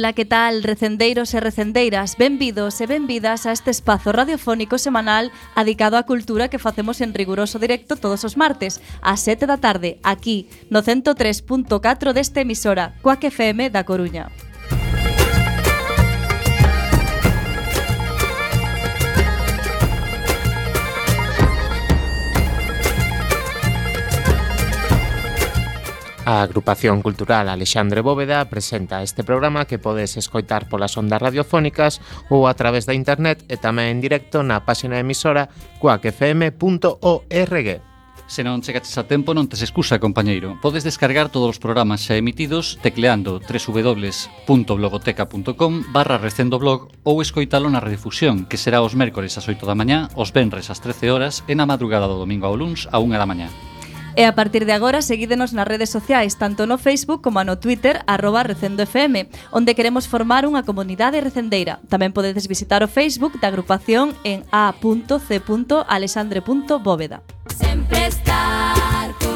Ola, que tal, recendeiros e recendeiras? Benvidos e benvidas a este espazo radiofónico semanal adicado á cultura que facemos en riguroso directo todos os martes, ás 7 da tarde, aquí, no 103.4 desta emisora, Coac FM da Coruña. A agrupación cultural Alexandre Bóveda presenta este programa que podes escoitar polas ondas radiofónicas ou a través da internet e tamén en directo na páxina emisora cuacfm.org. Se non chegaches a tempo, non tes excusa, compañeiro. Podes descargar todos os programas xa emitidos tecleando www.blogoteca.com barra recendo blog ou escoitalo na redifusión, que será os mércores ás 8 da mañá, os venres ás 13 horas e na madrugada do domingo ao luns a 1 da mañá. E a partir de agora seguídenos nas redes sociais, tanto no Facebook como no Twitter, arroba recendofm, onde queremos formar unha comunidade recendeira. Tamén podedes visitar o Facebook da agrupación en a.c.alexandre.bóveda. Sempre estar con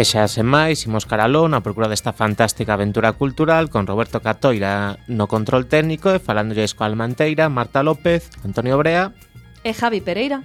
E xa sen máis, imos caraló na procura desta fantástica aventura cultural con Roberto Catoira no control técnico e falándolles coa Almanteira, Marta López, Antonio Brea e Javi Pereira.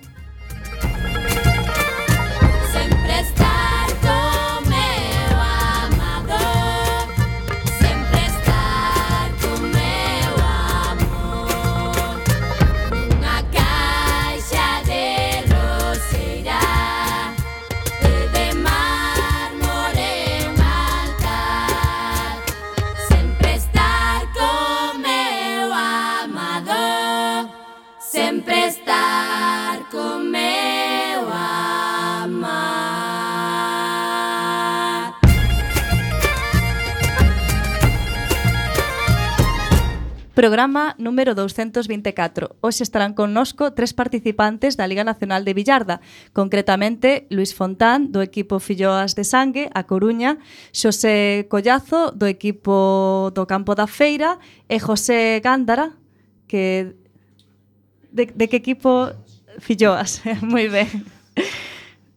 Programa número 224. Hoxe estarán connosco tres participantes da Liga Nacional de Villarda, concretamente Luis Fontán, do equipo Filloas de Sangue, a Coruña, Xosé Collazo, do equipo do Campo da Feira, e José Gándara, que... De, de que equipo Filloas? Moi ben.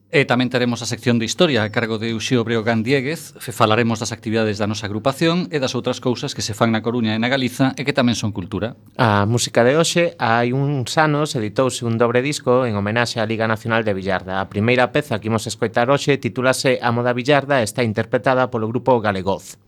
E tamén teremos a sección de historia a cargo de Uxío Breogán Dieguez. Falaremos das actividades da nosa agrupación e das outras cousas que se fan na Coruña e na Galiza e que tamén son cultura. A música de hoxe, hai uns anos, editouse un dobre disco en homenaxe á Liga Nacional de Villarda. A primeira peza que imos escoitar hoxe titúlase A Moda Villarda e está interpretada polo grupo Galegoz.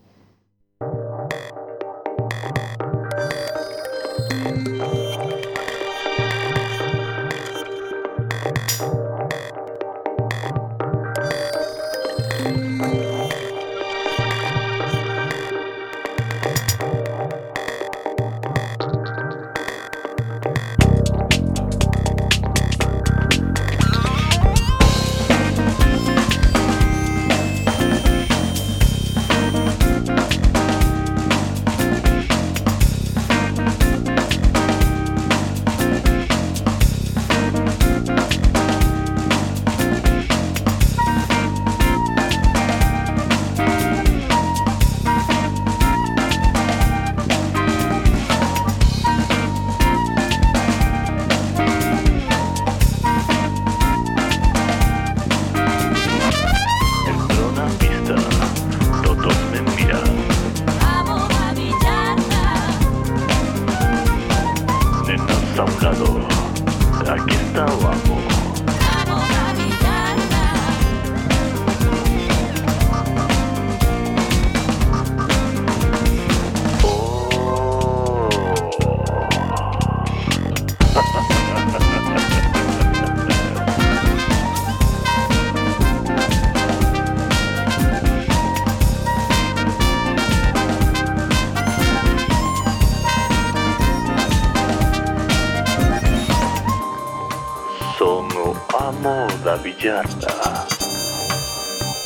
Yarda,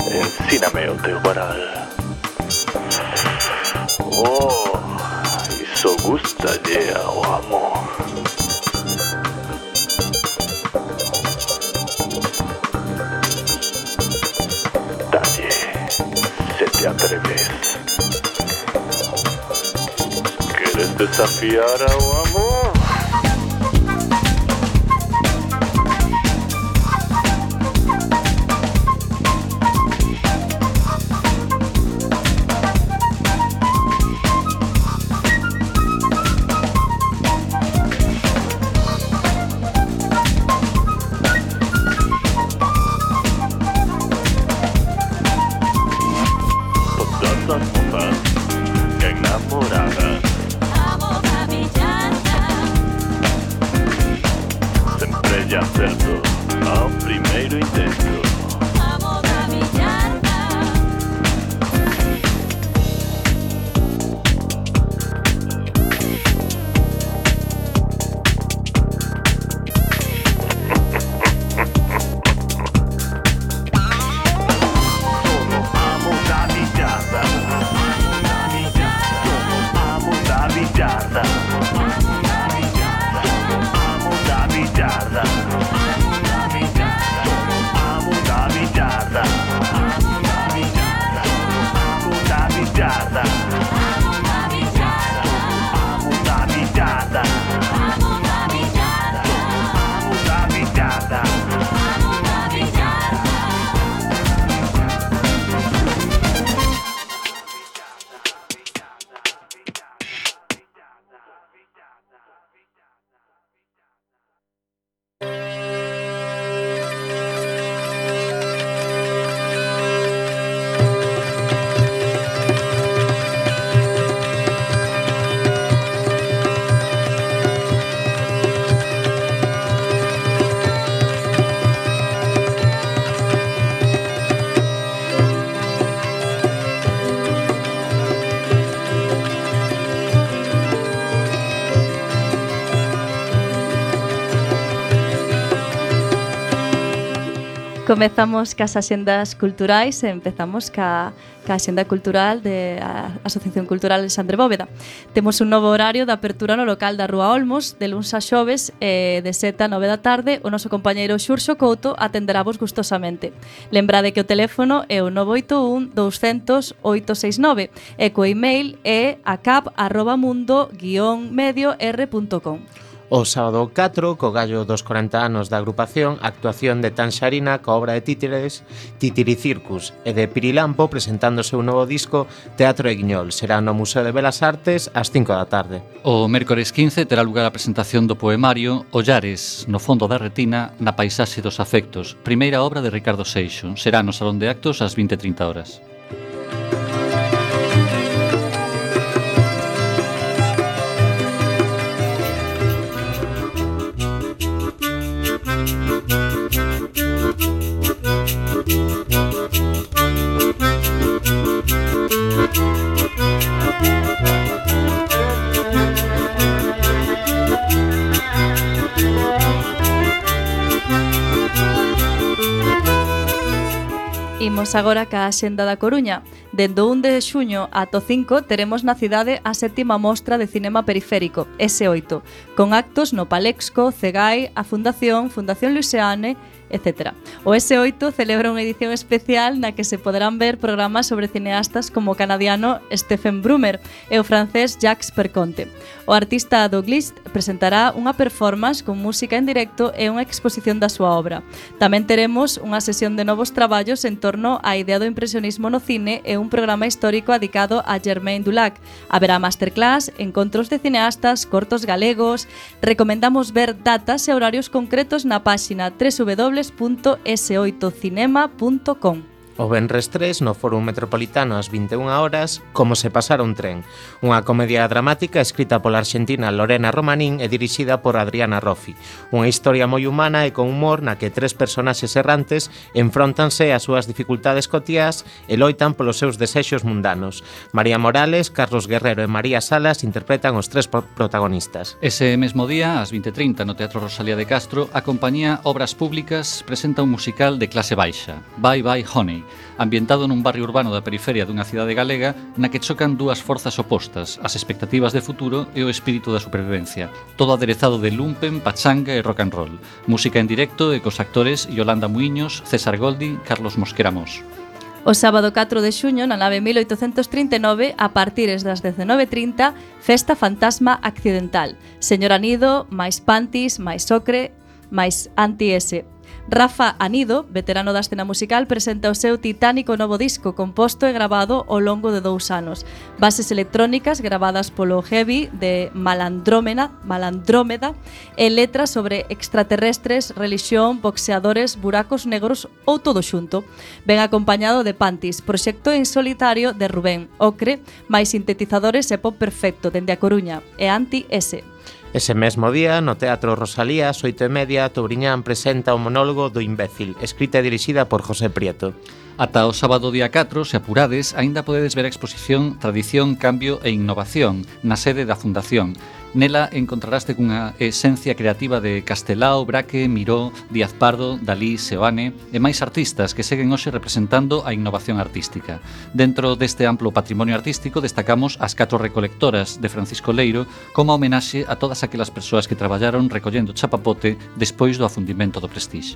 Encínameo Teoparal. Oh, hizo gusta ya, o amor. Talle, se te atreves. ¿Quieres desafiar a o amor? Comezamos cas axendas culturais e empezamos ca, ca axenda cultural de a Asociación Cultural Alexandre Bóveda. Temos un novo horario de apertura no local da Rúa Olmos de luns a xoves eh, de 7 a 9 da tarde. O noso compañeiro Xurxo Couto atenderá vos gustosamente. Lembrade que o teléfono é o 981 200 869 e co email é acap.mundo-medio-r.com. O sábado 4, co gallo dos 40 anos da agrupación, actuación de Tanxarina co obra de títeres Titiri Circus e de Pirilampo presentando o seu novo disco Teatro e Guiñol. Será no Museo de Belas Artes ás 5 da tarde. O mércores 15 terá lugar a presentación do poemario Ollares, no fondo da retina, na paisaxe dos afectos, primeira obra de Ricardo Seixo. Será no Salón de Actos ás 20.30 horas. Imos agora ca Xenda da Coruña. Dendo 1 de xuño ata 5 teremos na cidade a sétima mostra de cinema periférico, S8, con actos no Palexco, Cegai, a Fundación, Fundación Luiseane etc. O S8 celebra unha edición especial na que se poderán ver programas sobre cineastas como o canadiano Stephen Brummer e o francés Jacques Perconte. O artista do presentará unha performance con música en directo e unha exposición da súa obra. Tamén teremos unha sesión de novos traballos en torno á idea do impresionismo no cine e un programa histórico dedicado a Germain Dulac. Haberá masterclass, encontros de cineastas, cortos galegos... Recomendamos ver datas e horarios concretos na páxina www www.soitocinema.com. O Benres 3 no Fórum Metropolitano ás 21 horas Como se pasara un tren. Unha comedia dramática escrita pola argentina Lorena Romanín e dirixida por Adriana Roffi. Unha historia moi humana e con humor na que tres personaxes errantes enfrontanse ás súas dificultades cotías e loitan polos seus desexos mundanos. María Morales, Carlos Guerrero e María Salas interpretan os tres protagonistas. Ese mesmo día, ás 20.30 no Teatro Rosalía de Castro A compañía Obras Públicas presenta un musical de clase baixa Bye Bye Honey ambientado nun barrio urbano da periferia dunha cidade galega na que chocan dúas forzas opostas, as expectativas de futuro e o espírito da supervivencia. Todo aderezado de lumpen, pachanga e rock and roll. Música en directo e cos actores Yolanda Muiños, César Goldi, Carlos Mosquera Mos. O sábado 4 de xuño, na nave 1839, a partires das 19.30, Festa Fantasma Accidental. Señora Nido, máis pantis, máis ocre, máis anti-S. Rafa Anido, veterano da escena musical, presenta o seu titánico novo disco composto e grabado ao longo de dous anos. Bases electrónicas gravadas polo Heavy de Malandrómena, Malandrómeda e letras sobre extraterrestres, relixión, boxeadores, buracos negros ou todo xunto. Ben acompañado de Pantis, proxecto en solitario de Rubén Ocre, máis sintetizadores e pop perfecto dende a Coruña e Anti S. Ese mesmo día, no Teatro Rosalía, ás oito e media, Touriñán presenta o monólogo do imbécil, escrita e dirixida por José Prieto. Ata o sábado día 4, se apurades, aínda podedes ver a exposición Tradición, Cambio e Innovación na sede da Fundación. Nela encontraraste cunha esencia creativa de Castelao, Braque, Miró, Díaz Pardo, Dalí, Seoane e máis artistas que seguen hoxe representando a innovación artística. Dentro deste amplo patrimonio artístico destacamos as catro recolectoras de Francisco Leiro como homenaxe a todas aquelas persoas que traballaron recollendo chapapote despois do afundimento do Prestige.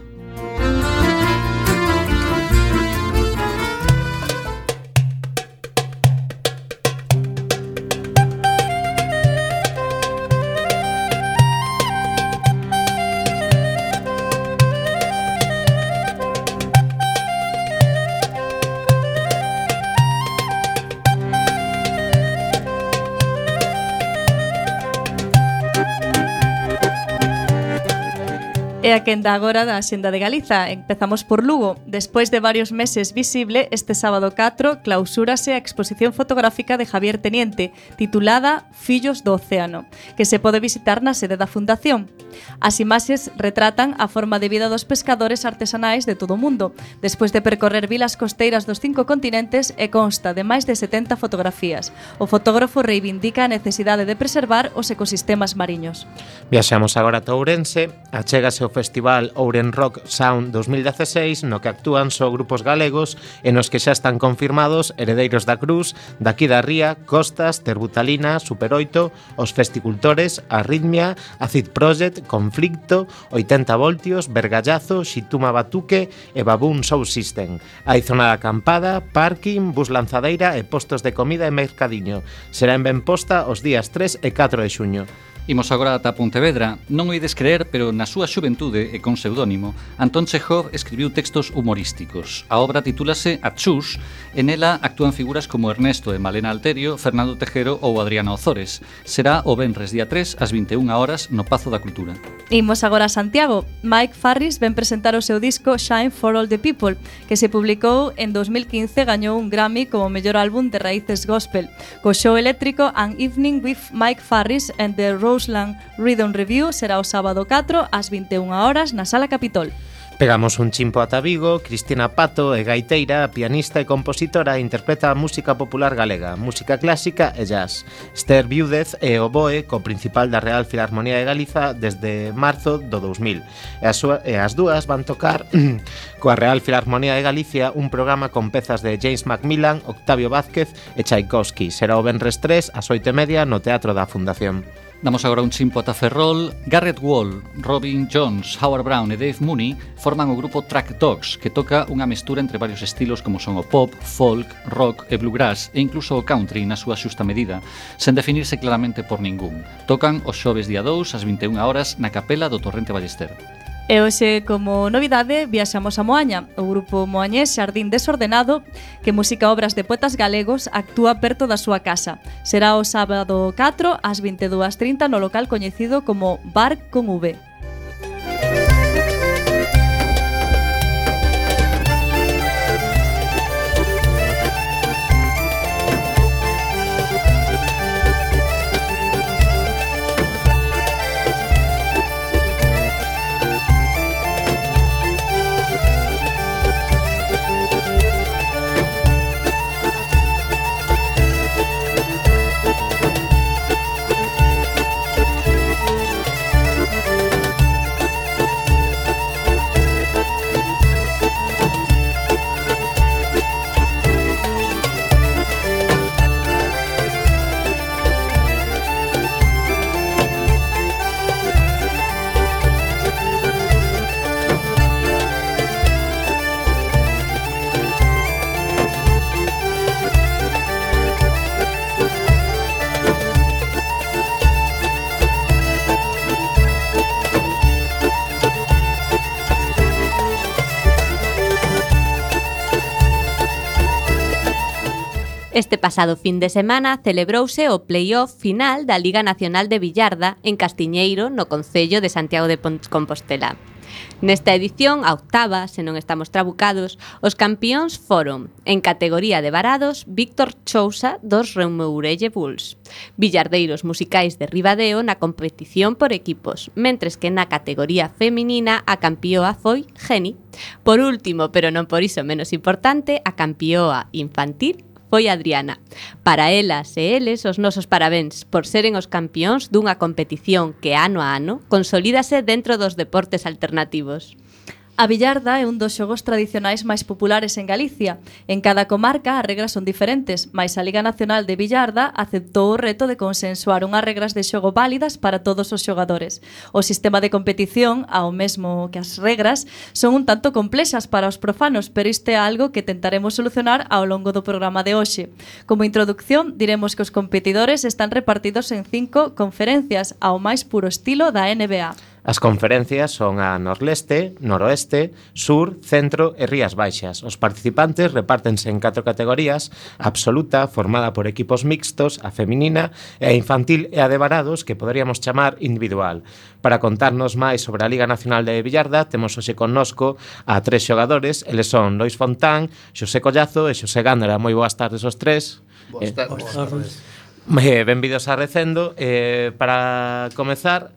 e a quenda agora da Xenda de Galiza. Empezamos por Lugo. Despois de varios meses visible, este sábado 4 clausúrase a exposición fotográfica de Javier Teniente, titulada Fillos do Océano, que se pode visitar na sede da Fundación. As imaxes retratan a forma de vida dos pescadores artesanais de todo o mundo, despois de percorrer vilas costeiras dos cinco continentes e consta de máis de 70 fotografías. O fotógrafo reivindica a necesidade de preservar os ecosistemas mariños. Viaxamos agora a Tourense, achégase o Festival Ouren Rock Sound 2016 no que actúan só grupos galegos e nos que xa están confirmados Heredeiros da Cruz, Daqui da Ría, Costas, Terbutalina, Super 8, Os Festicultores, Arritmia, Acid Project, Conflicto, 80 Voltios, Vergallazo, Xituma Batuque e Baboon Soul System. Hai zona de acampada, parking, bus lanzadeira e postos de comida e mercadiño. Será en Benposta os días 3 e 4 de xuño. Imos agora ata Pontevedra. Non o ides creer, pero na súa xuventude e con pseudónimo, Antón Chekhov escribiu textos humorísticos. A obra titúlase A Chus, e nela actúan figuras como Ernesto e Malena Alterio, Fernando Tejero ou Adriana Ozores. Será o Benres día 3 ás 21 horas no Pazo da Cultura. Imos agora a Santiago. Mike Farris ven presentar o seu disco Shine for All the People, que se publicou en 2015 gañou un Grammy como mellor álbum de raíces gospel. Co show eléctrico An Evening with Mike Farris and the Southland. Rhythm Review será o sábado 4 ás 21 horas na Sala Capitol. Pegamos un chimpo ata Vigo, Cristina Pato é gaiteira, pianista e compositora e interpreta a música popular galega, música clásica e jazz. Esther Viúdez é oboe co principal da Real Filarmonía de Galiza desde marzo do 2000. E as, súa, e as dúas van tocar coa Real Filarmonía de Galicia un programa con pezas de James Macmillan, Octavio Vázquez e Tchaikovsky. Será o Benres 3 ás 8 e media no Teatro da Fundación. Damos agora un chimpo ata Ferrol. Garrett Wall, Robin Jones, Howard Brown e Dave Mooney forman o grupo Track Dogs, que toca unha mestura entre varios estilos como son o pop, folk, rock e bluegrass e incluso o country na súa xusta medida, sen definirse claramente por ningún. Tocan os xoves día 2 ás 21 horas na capela do Torrente Ballester. E hoxe, como novidade, viaxamos a Moaña. O grupo moañés Xardín Desordenado, que música obras de poetas galegos, actúa perto da súa casa. Será o sábado 4 ás 22.30 no local coñecido como Bar con V. Este pasado fin de semana celebrouse o playoff final da Liga Nacional de Billarda en Castiñeiro, no Concello de Santiago de Compostela. Nesta edición, a octava, se non estamos trabucados, os campións foron, en categoría de varados, Víctor Chousa dos Reumureille Bulls, billardeiros musicais de Ribadeo na competición por equipos, mentres que na categoría feminina a campioa foi Geni. Por último, pero non por iso menos importante, a campioa infantil foi Adriana. Para elas e eles os nosos parabéns por seren os campións dunha competición que ano a ano consolídase dentro dos deportes alternativos. A billarda é un dos xogos tradicionais máis populares en Galicia. En cada comarca as regras son diferentes, mais a Liga Nacional de Billarda aceptou o reto de consensuar unhas regras de xogo válidas para todos os xogadores. O sistema de competición, ao mesmo que as regras, son un tanto complexas para os profanos, pero isto é algo que tentaremos solucionar ao longo do programa de hoxe. Como introducción, diremos que os competidores están repartidos en cinco conferencias ao máis puro estilo da NBA. As conferencias son a Norleste, Noroeste, Sur, Centro e Rías Baixas. Os participantes repártense en catro categorías, absoluta, formada por equipos mixtos, a feminina e a infantil e a de varados, que poderíamos chamar individual. Para contarnos máis sobre a Liga Nacional de Billarda, temos hoxe connosco a tres xogadores, eles son Lois Fontán, Xosé Collazo e Xosé Gándara. Moi boas tardes os tres. Boas tardes. Eh, boas tardes. Eh, benvidos a Recendo. Eh, para comezar,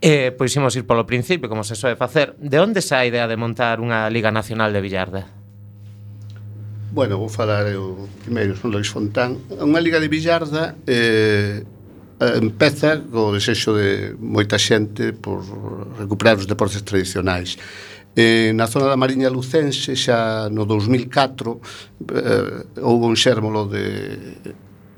Eh, pois imos ir polo principio, como se soe facer. De onde xa a idea de montar unha Liga Nacional de Billarda? Bueno, vou falar eu primeiro son Luis Fontán. Unha Liga de Billarda eh, empeza co desexo de moita xente por recuperar os deportes tradicionais. Eh, na zona da Mariña Lucense xa no 2004 eh, houve un xérmolo de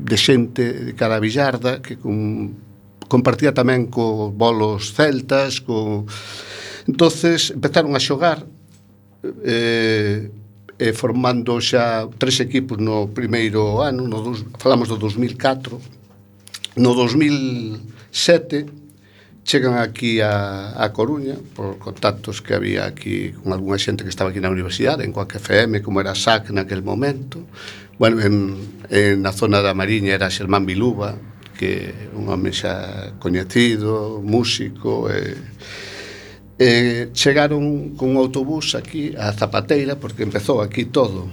de xente de cara a Villarda que con compartía tamén co bolos celtas, co... entonces empezaron a xogar eh, eh, formando xa tres equipos no primeiro ano, no dos, falamos do 2004, no 2007 chegan aquí a, a Coruña por contactos que había aquí con algunha xente que estaba aquí na universidade, en Coaque FM, como era SAC naquel momento. Bueno, en, en na zona da Mariña era Xermán Biluba, que un home xa coñecido, músico e eh, chegaron cun autobús aquí a Zapateira porque empezou aquí todo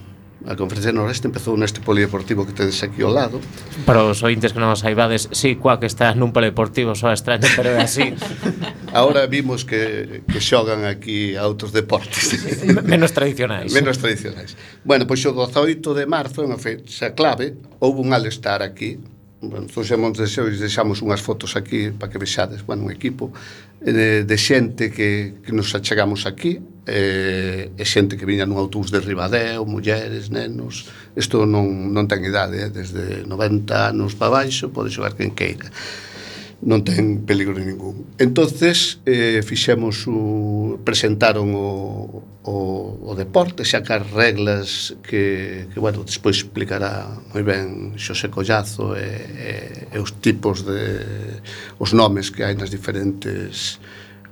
A Conferencia Noreste empezou neste polideportivo que tedes aquí ao lado. Para os ointes que non os saibades, sí, coa que está nun polideportivo, só extraño, pero é así. Ahora vimos que, que xogan aquí a outros deportes. Menos tradicionais. Menos tradicionais. Bueno, pois o 18 de marzo, é unha fecha clave, houve un alestar aquí, bueno, trouxemos deseo e deixamos unhas fotos aquí para que vexades, bueno, un equipo eh, de, de xente que, que nos achegamos aquí eh, e xente que viña nun autobús de Ribadeo, mulleres, nenos isto non, non ten idade, eh, desde 90 anos para baixo pode xogar quen queira non ten peligro ningún. Entonces eh, fixemos o, presentaron o, o, o deporte, xa que as reglas que, que bueno, despois explicará moi ben Xosé Collazo e, e, e os tipos de os nomes que hai nas diferentes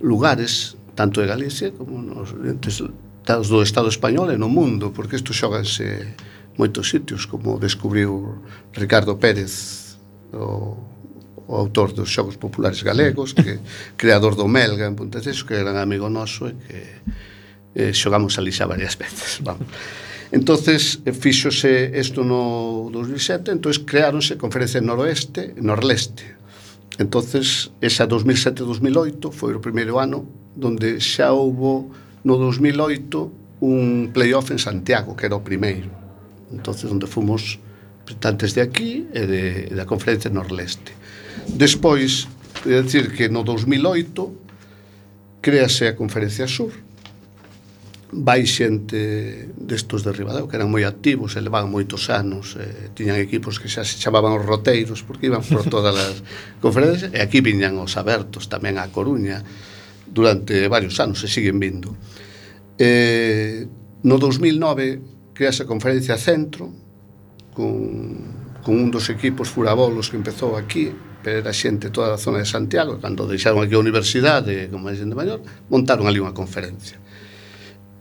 lugares, tanto de Galicia como nos estados do Estado español e no mundo, porque isto xoganse moitos sitios, como descubriu Ricardo Pérez o o autor dos Xogos Populares Galegos, que creador do Melga en Punta que era un amigo noso e que eh, xogamos ali xa varias veces. Vamos. Entonces eh, fíxose isto no 2007, entonces creáronse Conferencia Noroeste, Norleste. Entonces, esa 2007-2008 foi o primeiro ano donde xa houbo no 2008 un playoff en Santiago, que era o primeiro. Entonces, onde fomos representantes de aquí e de, da Conferencia Norleste. Despois, é dicir que no 2008 créase a Conferencia Sur, vai xente destos de Ribadeo que eran moi activos, e levaban moitos anos eh, tiñan equipos que xa se chamaban os roteiros porque iban por todas as conferencias e aquí viñan os abertos tamén a Coruña durante varios anos e siguen vindo. Eh, no 2009 crease a conferencia Centro con, con un dos equipos furabolos que empezou aquí era xente toda a zona de Santiago, cando deixaron aquí a universidade, como é xente maior, montaron ali unha conferencia.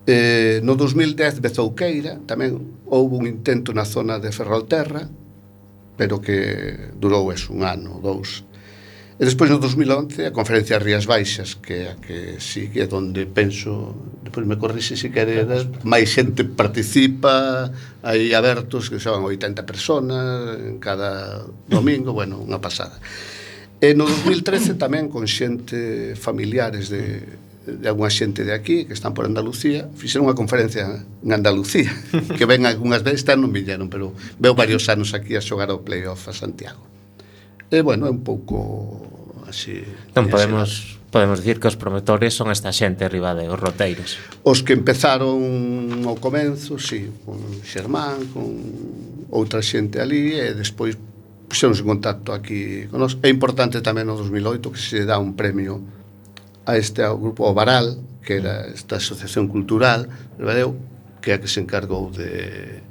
Eh, no 2010 Bezouqueira tamén houve un intento na zona de Ferrolterra pero que durou es un ano, dous E despois no 2011 a conferencia Rías Baixas que é a que sí que é onde penso despois me corrixe se quereras máis xente participa hai abertos que son 80 personas en cada domingo bueno, unha pasada. E no 2013 tamén con xente familiares de, de algunha xente de aquí que están por Andalucía fixeron unha conferencia en Andalucía que ven algunhas veces, están non viñeron pero veo varios anos aquí a xogar ao playoff a Santiago. E, bueno, é un pouco así... Non podemos podemos dicir que os promotores son esta xente arriba de os roteiros. Os que empezaron ao comenzo, sí, con Xermán, con outra xente ali e despois puxemos en contacto aquí con nós. É importante tamén no 2008 que se dá un premio a este ao grupo Ovaral, que era esta asociación cultural, Ribadeu, que é a que se encargou de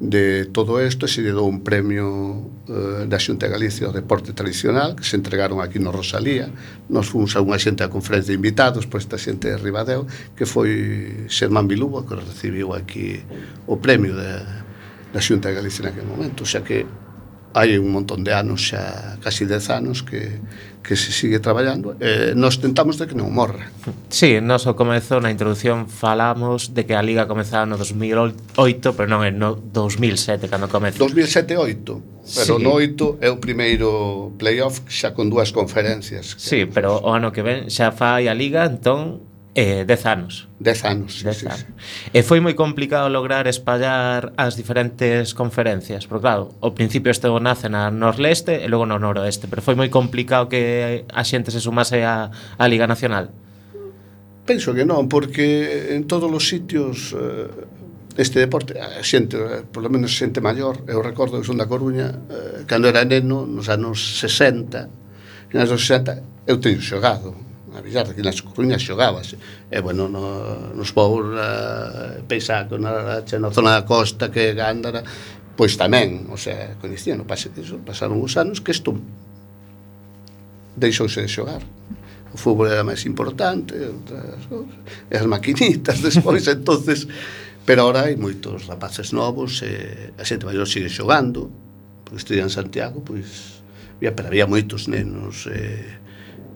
de todo isto se lle dou un premio eh, da Xunta de Galicia ao deporte tradicional que se entregaron aquí no Rosalía. Nos fomos a unha xente a conferencia de invitados por esta xente de Ribadeo que foi Xermán Biluba que recibiu aquí o premio da, da Xunta de Galicia naquele momento. O xa que hai un montón de anos xa, casi 10 anos que, que se sigue traballando eh, nos tentamos de que non morra. Sí, nos ao comezo na introducción falamos de que a Liga comezaba no 2008 pero non, no 2007 cando comezou 2007-8 pero sí. no 8 é o primeiro playoff xa con dúas conferencias. Que... Sí, pero o ano que ven xa fai a Liga entón Eh, dez anos. Dez anos, sí, dez sí, anos. Sí, sí. E foi moi complicado lograr espallar as diferentes conferencias, porque claro, ao principio este nace na norleste e logo no noroeste, pero foi moi complicado que a xente se sumase a, a Liga Nacional. Penso que non, porque en todos os sitios eh, este deporte, a xente, por lo menos xente maior, eu recordo que son da Coruña, eh, cando era neno, nos anos 60, nos anos 60, eu teño xogado, a billar, aquí nas Coruñas xogábase. E, bueno, no, nos povos eh, Peixaco, na, na zona da costa, que Gándara, pois tamén, o sea, coñecían, no pase, eso, pasaron os anos que isto deixouse de xogar. O fútbol era máis importante, outras cousas, e as maquinitas despois, entonces, pero ahora hai moitos rapaces novos, e a xente maior sigue xogando, porque estudian en Santiago, pois, había, pero había moitos nenos, eh,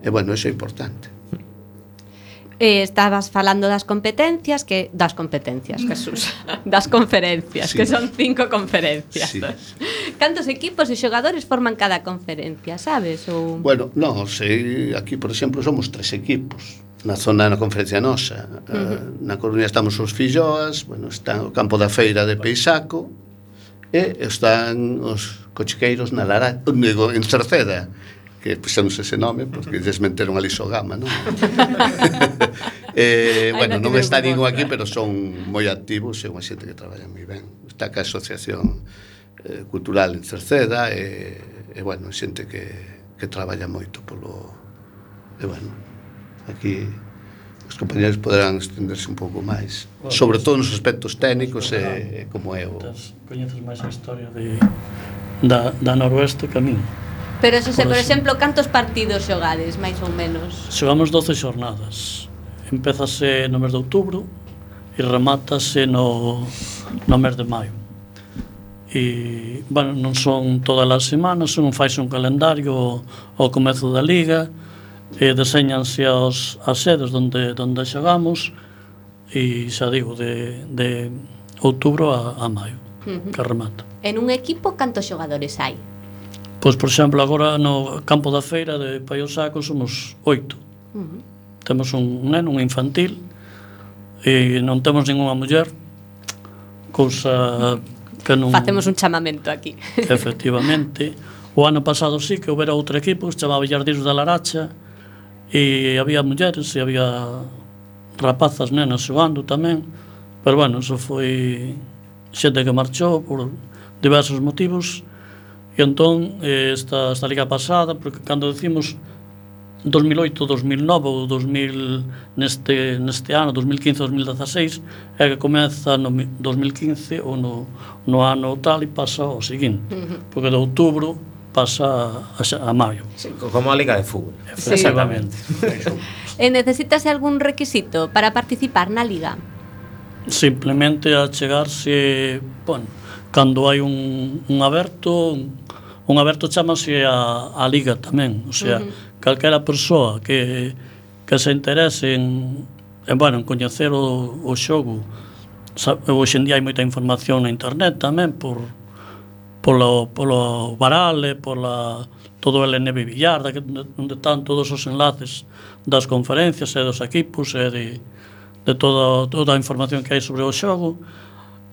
E, bueno, iso é importante. Eh, estabas falando das competencias que das competencias, Jesús, das conferencias, sí. que son cinco conferencias. Sí. Cantos equipos e xogadores forman cada conferencia, sabes? Ou... Bueno, no, se aquí, por exemplo, somos tres equipos na zona na conferencia nosa. Eh, uh -huh. Na Coruña estamos os Filloas, bueno, está o campo da Feira de Peisaco e están os cochiqueiros na Lara, digo, en Cerceda que puxemos ese nome porque desmenteron a lisogama, eh, non? eh, bueno, non está ningún aquí, pero son moi activos e unha xente que traballa moi ben. Está a Asociación eh, Cultural en Cerceda e, e bueno, xente que, que traballa moito polo... E bueno, aquí os compañeros poderán estenderse un pouco máis bueno, sobre todo nos aspectos técnicos e, e como é o... Coñeces máis a historia de, da, da Noroeste que a min Pero se, por, por exemplo, cantos partidos xogades, máis ou menos? Xogamos 12 xornadas. Empezase no mes de outubro e remátase no, no mes de maio. E, bueno, non son todas as semanas, non fais un calendario ao comezo da liga, e deseñanse as, as sedes onde, onde xogamos, e xa digo, de, de outubro a, a maio, uh -huh. que remata. En un equipo, cantos xogadores hai? Pois, por exemplo, agora no campo da feira de Paiosaco somos oito. Uh -huh. Temos un neno, un infantil, e non temos ninguna muller, cousa que non... Facemos un chamamento aquí. Efectivamente. O ano pasado sí que houbera outro equipo que se chamaba Llardis da Laracha e había mulleres e había rapazas nenas xogando tamén, pero bueno, eso foi xente que marchou por diversos motivos, E entón, eh, esta, esta liga pasada, porque cando decimos 2008, 2009 ou 2000 neste, neste ano, 2015-2016, é que comeza no 2015 ou no, no ano tal e pasa ao seguinte, porque de outubro pasa a, a, a maio. Sí, como a Liga de Fútbol. Sí. Exactamente. Eh, e necesitas algún requisito para participar na Liga? Simplemente a chegarse, bueno, cando hai un, un aberto, un un aberto chamase a, a liga tamén, o sea, uh -huh. calquera persoa que, que se interese en, en, bueno, en coñecer o, o xogo, hoxe en día hai moita información na internet tamén por polo, polo Barale, pola todo el LNB Villar, da, onde están todos os enlaces das conferencias e dos equipos e de, de toda, toda a información que hai sobre o xogo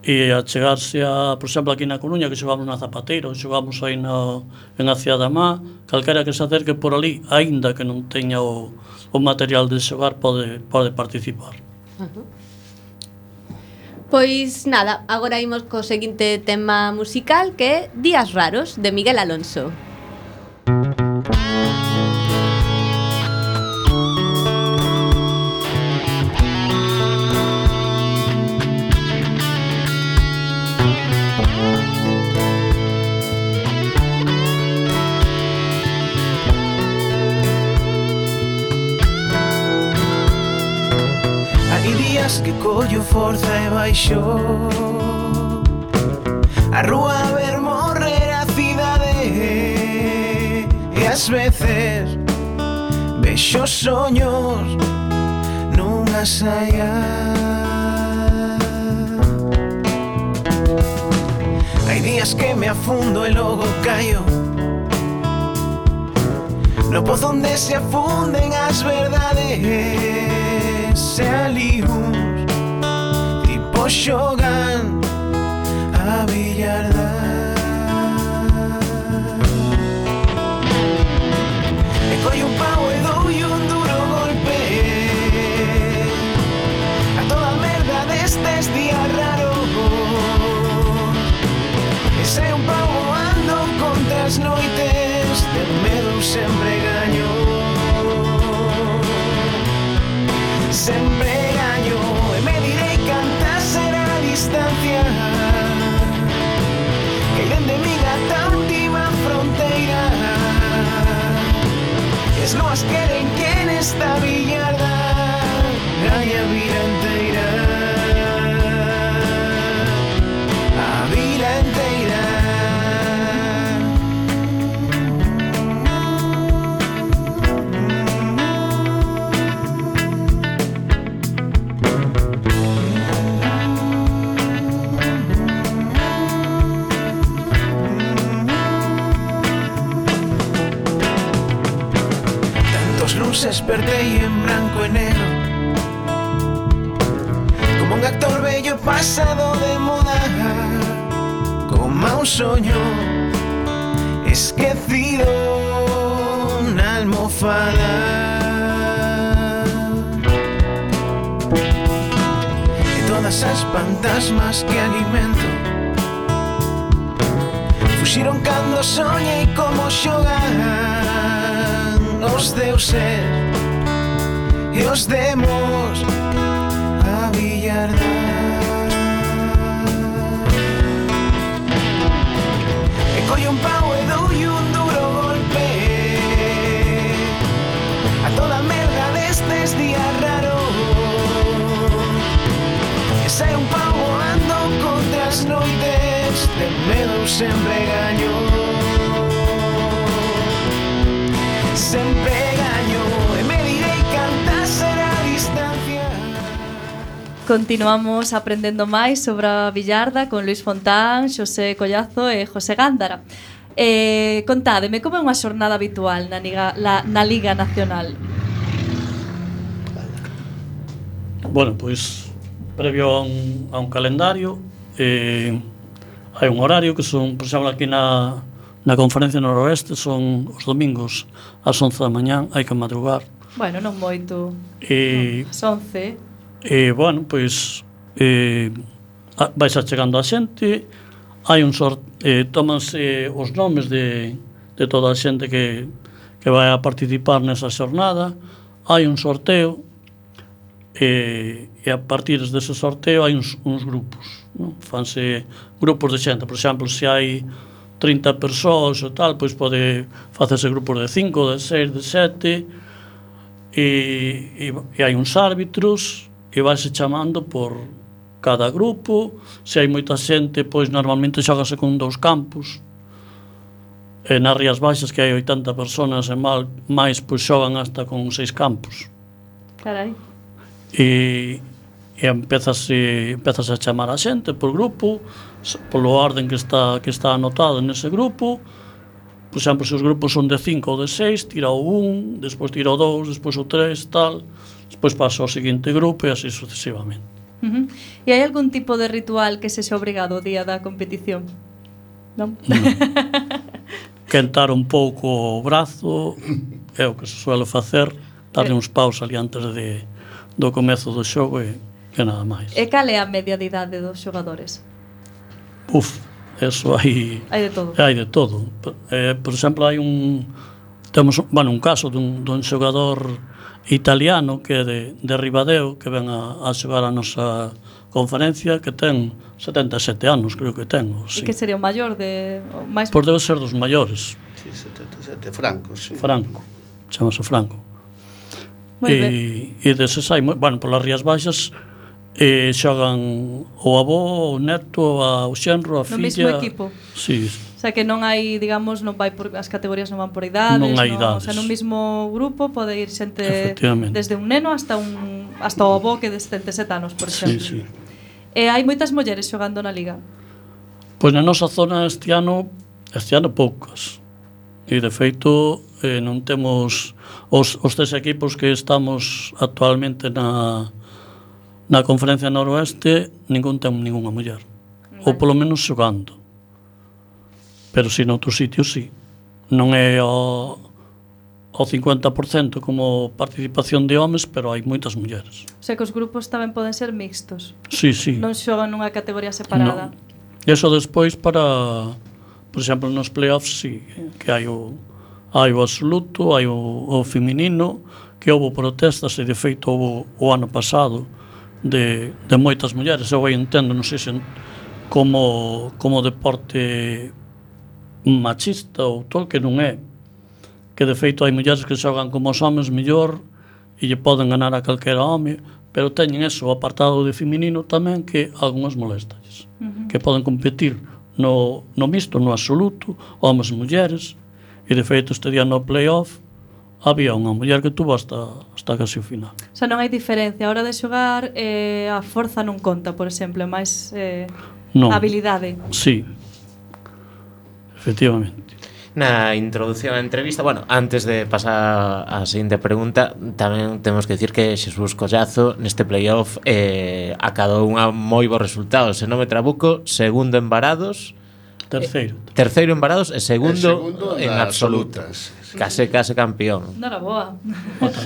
e a chegarse a, por exemplo, aquí na Coruña que xogamos na Zapateiro, xogamos aí na, en a Cia da Má, calquera que se acerque por ali, aínda que non teña o, o material de xogar, pode, pode participar. Pois nada, agora imos co seguinte tema musical que é Días Raros, de Miguel Alonso. Hai días que collo forza e baixo. A rúa a ver morrer a cidade E ás veces Vexo soños Nunha saia. Hai días que me afundo e logo caio No pozo onde se afunden as verdades særlig hus Tipo xogan a billarda E coi un pau e doi un duro golpe A toda merda destes días raros E sei un pau voando contra as noites De medo sempre ganas siempre engaño mediré y cantar será la distancia. Que irán de mi gata última frontera. Es lo más que en esta billarda. desperté y en blanco enero. Como un actor bello pasado de moda, como un sueño esquecido, una almofada. De todas esas fantasmas que alimento, fugiron cuando soñé y como Shogun os deu ser. e os demos a billardar E collo un pau e dou un duro golpe. A toda merda destes días raros. E sai un pau volando contra as noites De medo sempre gaño Sempre Continuamos aprendendo máis sobre a billarda con Luis Fontán, Xosé Collazo e José Gándara. Eh, contádeme, como é unha xornada habitual na Liga, la, na Liga Nacional? Bueno, pois previo a un, a un calendario eh, hai un horario que son, por exemplo, aquí na, na Conferencia Noroeste son os domingos ás 11 da mañán, hai que madrugar. Bueno, non moito. E... Eh, non, 11. E, bueno, pois, eh, vais achegando a xente, hai un sort, eh, tomas eh, os nomes de, de toda a xente que, que vai a participar nesa xornada, hai un sorteo, e, e a partir dese sorteo hai uns, uns grupos non? fanse grupos de xente. Por exemplo, se hai 30 persoas ou tal, pois pode facerse grupos de 5, de 6, de 7 e, e, e hai uns árbitros e vanse chamando por cada grupo, se hai moita xente, pois normalmente xógase con dous campos, e nas Rías Baixas que hai 80 personas e mal, máis pois xogan hasta con seis campos. Carai. E, e empezas, e empezas a chamar a xente por grupo, polo orden que está, que está anotado nese grupo, por exemplo, se os grupos son de 5 ou de 6, tira o 1, despois tira o 2, despois o 3, tal, pois paso ao seguinte grupo e así sucesivamente. Uh -huh. E hai algún tipo de ritual que se se obrigado o día da competición? Non? No. Quentar un pouco o brazo, é o que se suele facer, darle eh. uns paus ali antes de, do comezo do xogo e, e nada máis. E cal é a media de idade dos xogadores? Uf, eso hai... Hai de todo. Hai de todo. Eh, por exemplo, hai un... Temos, bueno, un caso dun, dun xogador italiano que é de, de Ribadeo que ven a, a xogar a nosa conferencia que ten 77 anos, creo que ten. Sí. E que sería o maior de... O máis... Pois debe ser dos maiores. Sí, 77, Franco, sí. Franco, chamase Franco. Muy e, ben. e deses hai... Bueno, polas Rías Baixas e xogan o avó, o neto, a, o xenro, a no filla... No mesmo equipo. Sí, sea que non hai, digamos, non vai por as categorías non van por idades, non, hai idades. O sea, nun mismo grupo pode ir xente desde un neno hasta un hasta o avó que de 77 anos, por exemplo. Sí, sí. E hai moitas mulleres xogando na liga. Pois na nosa zona este ano este ano poucas. E de feito eh, non temos os, os tres equipos que estamos actualmente na na Conferencia Noroeste ningún ten ninguna muller. Vale. Ou polo menos xogando. Pero si noutros sitios, sí. Non é o, o 50% como participación de homes, pero hai moitas mulleres. O sea que os grupos tamén poden ser mixtos. Sí, sí. Non xogan nunha categoría separada. Non. Eso despois para, por exemplo, nos playoffs, sí, que hai o, hai o absoluto, hai o, o feminino, que houve protestas e de feito houve o ano pasado de, de moitas mulleres eu aí entendo, non sei se como, como deporte machista ou to que non é que de feito hai mulleres que xogan como os homens mellor e lle poden ganar a calquera home pero teñen eso o apartado de feminino tamén que algunhas molestas uh -huh. que poden competir no, no misto, no absoluto homens e mulleres e de feito este día no playoff había unha muller que tuvo hasta, hasta casi o final. O sea, non hai diferencia. A hora de xogar, eh, a forza non conta, por exemplo, máis eh, non. a habilidade. Sí, Efectivamente. Na introdución á entrevista, bueno, antes de pasar á seguinte pregunta, tamén temos que dicir que Xesús Collazo neste playoff eh, acadou unha moi bo resultado, se non me trabuco, segundo en varados, terceiro. Eh, terceiro en varados e segundo, e segundo en absolutas. absolutas. Case, case campeón. Dara boa.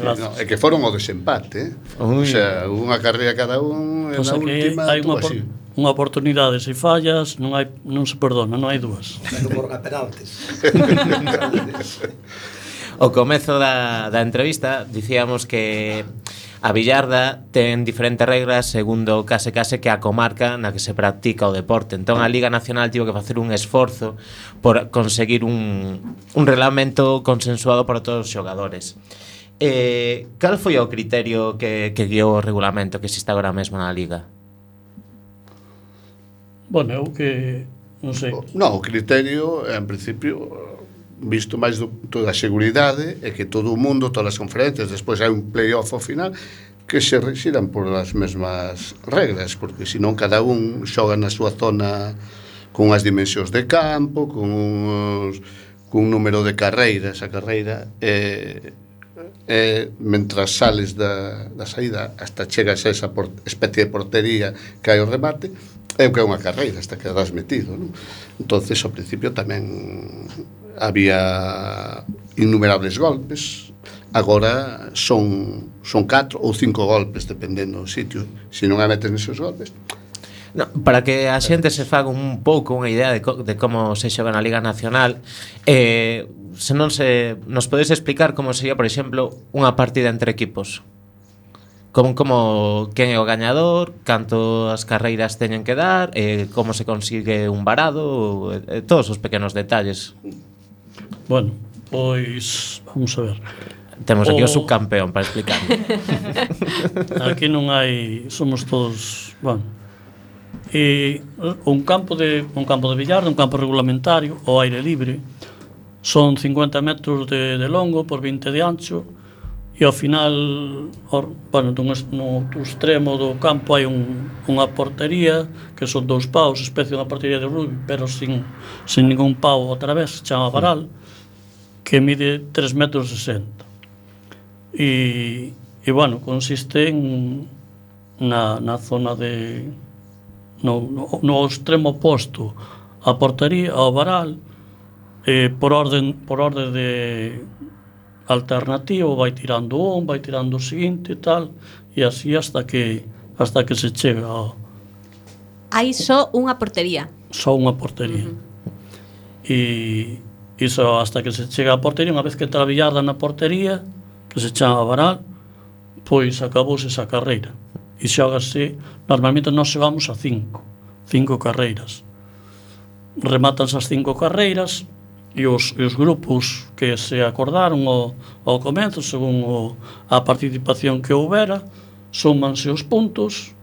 No, é que foron o desempate. Eh? Ui. O sea, unha carreira cada un, e na última hai unha, así. unha oportunidade, se fallas, non hai non se perdona, non hai dúas. Como a penaltes. o comezo da, da entrevista dicíamos que A billarda ten diferentes regras segundo case case que a comarca na que se practica o deporte. Entón a Liga Nacional tivo que facer un esforzo por conseguir un, un reglamento consensuado para todos os xogadores. Eh, cal foi o criterio que, que guiou o regulamento que existe agora mesmo na Liga? Bueno, eu que non sei. No, o criterio en principio visto máis do, toda a seguridade é que todo o mundo, todas as conferencias, despois hai un playoff ao final que se rexiran por as mesmas regras, porque senón cada un xoga na súa zona con as dimensións de campo, con uns, cun número de carreiras, a carreira é, é mentras sales da, da saída hasta chegas a esa por, especie de portería que hai o remate, é o que é unha carreira, hasta quedas metido, non? Entonces, ao principio tamén había innumerables golpes, agora son son catro ou cinco golpes dependendo do sitio. Se non a metes neses golpes, No, para que a xente se faga un pouco unha idea de, co de como se xoga na Liga Nacional eh, se non se nos podes explicar como sería, por exemplo, unha partida entre equipos? Como, como quen é o gañador cantas carreiras teñen que dar eh, como se consigue un varado eh, todos os pequenos detalles. Bueno, pois vamos a ver. Temos aquí o, o subcampeón para explicar. aquí non hai, somos todos, bueno. E un campo de un campo de billar, un campo regulamentario ao aire libre son 50 metros de, de longo por 20 de ancho e ao final or, bueno, dun, no extremo do campo hai un, unha portería que son dous paus, especie de unha portería de rugby pero sin, sin ningún pau outra vez, chama varal que mide 3 metros 60 e, e bueno, consiste en na, na zona de no, no, no extremo oposto a portaría ao varal eh, por orden por orde de alternativo vai tirando un, vai tirando o seguinte e tal e así hasta que hasta que se chega ao Hai só unha portería. Só unha portería. Uh -huh. E iso hasta que se chega á portería, unha vez que entra a Villarda na portería, que se chama Varal, pois acabouse esa carreira. E xogase, normalmente nós xogamos a cinco, cinco carreiras. Rematan as cinco carreiras e os, e os grupos que se acordaron ao, ao comenzo, según o, a participación que houbera, súmanse os puntos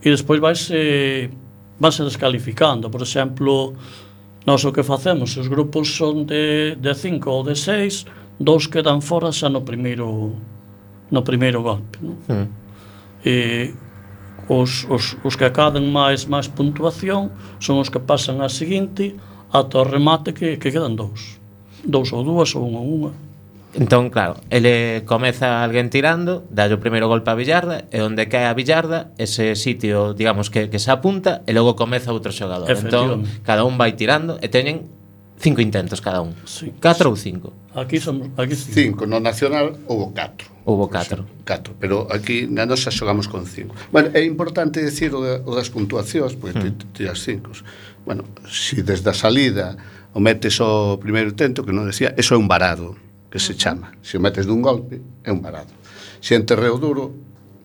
e despois vaise, vaise descalificando. Por exemplo, Nos o que facemos, os grupos son de, de cinco ou de seis, dous quedan fora xa no primeiro no primeiro golpe, non? Mm. E os, os, os que acaden máis máis puntuación son os que pasan á seguinte ata o remate que, que quedan dous. Dous ou dúas ou unha ou unha. Entón, claro, ele comeza alguén tirando, dalle o primeiro golpe a Villarda, e onde cae a Villarda, ese sitio, digamos, que, que se apunta, e logo comeza outro xogador. Entón, cada un vai tirando, e teñen cinco intentos cada un. Sí. Catro ou cinco? Aquí son aquí cinco. cinco. No nacional houve catro. Houve catro. Sí, catro, pero aquí na nosa xogamos con cinco. Bueno, é importante decir o, de, o das puntuacións, porque mm. tiras cinco. Bueno, se si desde a salida o metes o primeiro intento, que non decía, eso é un varado que se chama. Se o metes dun golpe, é un varado. Se en terreo duro,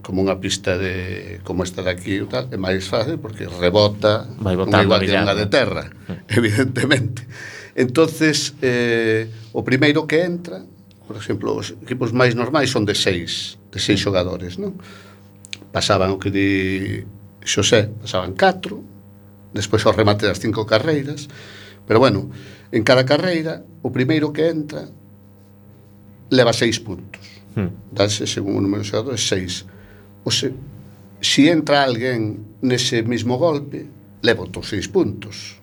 como unha pista de como esta de aquí e tal, é máis fácil porque rebota Vai botando, igual que unha de terra, mm. evidentemente. Entonces, eh, o primeiro que entra, por exemplo, os equipos máis normais son de seis, de seis xogadores, non? Pasaban o que di Xosé, pasaban catro, despois ao remate das cinco carreiras, pero bueno, en cada carreira, o primeiro que entra leva seis puntos. Mm. Danse según o número xerado é seis. O se, si entra alguén nese mismo golpe, leva outros seis puntos.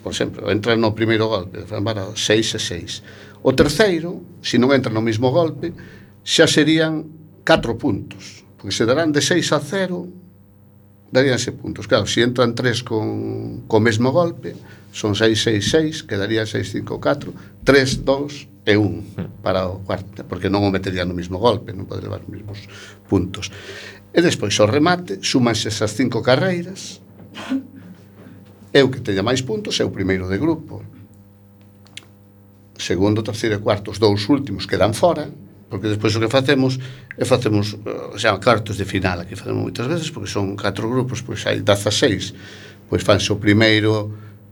Por exemplo, entra no primeiro golpe, para seis e seis. O terceiro, se non entra no mismo golpe, xa serían catro puntos. Porque se darán de seis a cero, daríanse puntos. Claro, se entran tres con, co mesmo golpe, son 666, quedaría 654, 3, 2 e 1 para o cuarto, porque non o metería no mesmo golpe, non pode levar os mesmos puntos. E despois o remate, súmanse esas cinco carreiras, eu que teña máis puntos é o primeiro de grupo. Segundo, terceiro e cuarto, os dous últimos quedan fora, porque despois o que facemos é facemos eh, xa cartos de final, que facemos moitas veces, porque son catro grupos, pois hai 16, pois fanse o primeiro,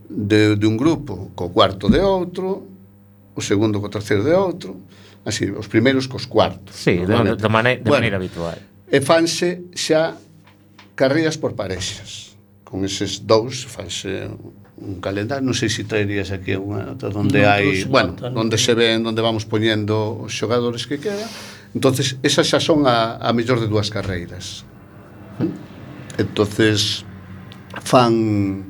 de, de un grupo co cuarto de outro, o segundo co terceiro de outro, así, os primeiros cos cuartos. Sí, de, de, mane de bueno, maneira habitual. E fanse xa carreiras por parexas. Con eses dous fanse un calendario, non sei se traerías aquí unha nota onde hai, bueno, onde se ven, onde vamos poñendo os xogadores que queda. Entonces, esas xa son a, a mellor de dúas carreiras. Entón, entonces, fan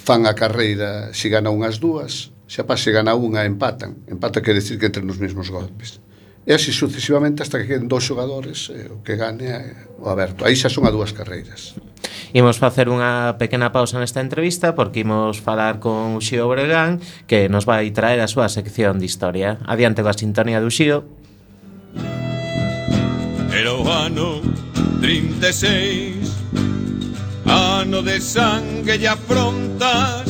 fan a carreira se gana unhas dúas, se a se gana unha empatan. Empata quer decir que entren nos mesmos golpes. E así sucesivamente hasta que queden dous xogadores eh, o que gane eh, o aberto. Aí xa son a dúas carreiras. Imos facer unha pequena pausa nesta entrevista porque imos falar con Xio Bregán que nos vai traer a súa sección de historia. Adiante coa sintonía do Xio. Era o ano 36 Ano de sangue e afrontas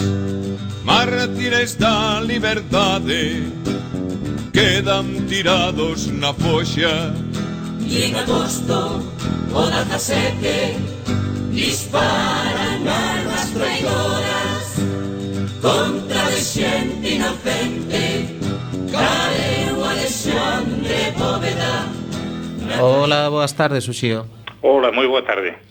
Mártires da liberdade Quedan tirados na foxa Y en agosto o 17 disparan armas traidoras contra de xente inocente cae o Alexandre Bóveda Hola, boas tardes, Uxío. Hola, moi boa tarde.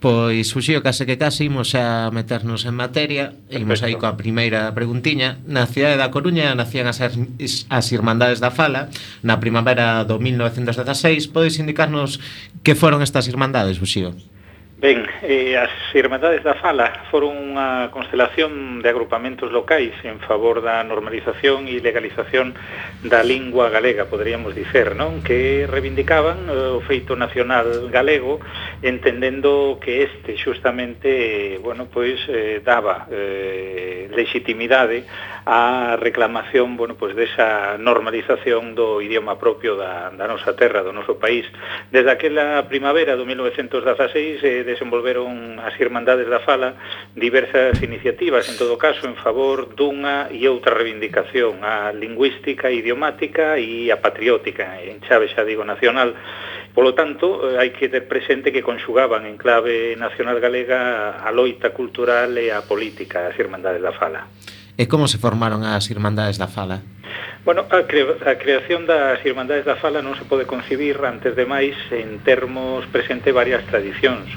Pois, Uxío, case que case imos a meternos en materia Perfecto. Imos aí coa primeira preguntiña Na cidade da Coruña nacían as, as Irmandades da Fala Na primavera do 1916 Podes indicarnos que foron estas Irmandades, Uxío? Pois, Ben, eh, as Irmandades da Fala foron unha constelación de agrupamentos locais en favor da normalización e legalización da lingua galega, poderíamos dicer, non? Que reivindicaban eh, o feito nacional galego entendendo que este xustamente eh, bueno, pois eh, daba eh, legitimidade á reclamación, bueno, pois desa normalización do idioma propio da, da nosa terra, do noso país. Desde aquela primavera do 1916 eh, desenvolveron as Irmandades da Fala diversas iniciativas, en todo caso, en favor dunha e outra reivindicación, a lingüística, a idiomática e a patriótica, en chave xa digo nacional. Polo tanto, eh, hai que ter presente que conxugaban en clave nacional galega a loita cultural e a política, as Irmandades da Fala. E como se formaron as Irmandades da Fala? Bueno, a, cre a creación das Irmandades da Fala non se pode concibir antes de máis en termos presente varias tradicións.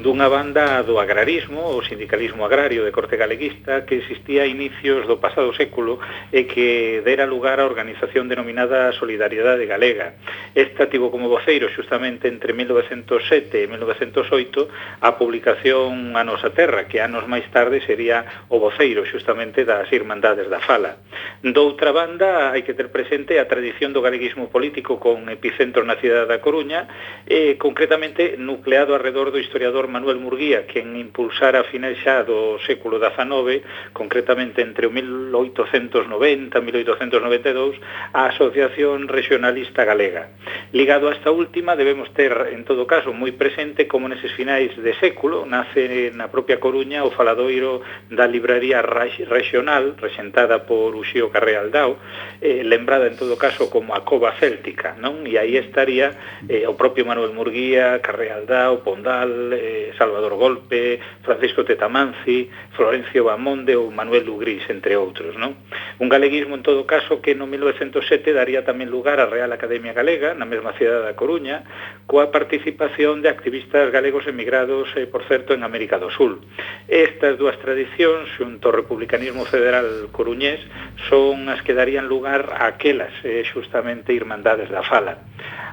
Dunha banda do agrarismo, o sindicalismo agrario de corte galeguista que existía a inicios do pasado século e que dera lugar á organización denominada Solidariedade Galega. Esta tivo como voceiro justamente entre 1907 e 1908 a publicación A Nosa Terra, que anos máis tarde sería o voceiro justamente das Irmandades da Fala. Doutra banda, Hai que ter presente a tradición do galeguismo político con epicentro na cidade da Coruña, eh, concretamente nucleado alrededor do historiador Manuel Murguía, quen impulsara a final xa do século XIX, concretamente entre o 1890 e 1892, a Asociación Regionalista Galega. Ligado a esta última, debemos ter, en todo caso, moi presente como neses finais de século nace na propia Coruña o faladoiro da libraría regional, rexentada por Uxío Carrealdao, eh, lembrada en todo caso como a cova céltica, non? E aí estaría eh, o propio Manuel Murguía, Carrealdao, Pondal, eh, Salvador Golpe, Francisco Tetamanzi, Florencio Bamonde ou Manuel Lugrís, entre outros, non? Un galeguismo en todo caso que no 1907 daría tamén lugar á Real Academia Galega, na mesma cidade da Coruña, coa participación de activistas galegos emigrados, eh, por certo, en América do Sul. Estas dúas tradicións, xunto ao republicanismo federal coruñés, son as que darían lugar lugar aquelas eh, xustamente Irmandades da Fala.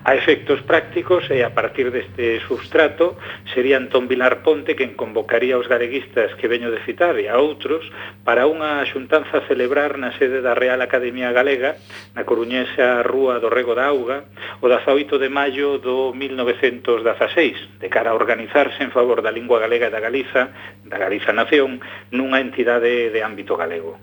A efectos prácticos e a partir deste substrato sería Antón Vilar Ponte quen convocaría os galeguistas que veño de citar e a outros para unha xuntanza a celebrar na sede da Real Academia Galega na coruñesa Rúa do Rego da Auga o 18 de maio do 1916 de cara a organizarse en favor da lingua galega e da Galiza da Galiza Nación nunha entidade de ámbito galego.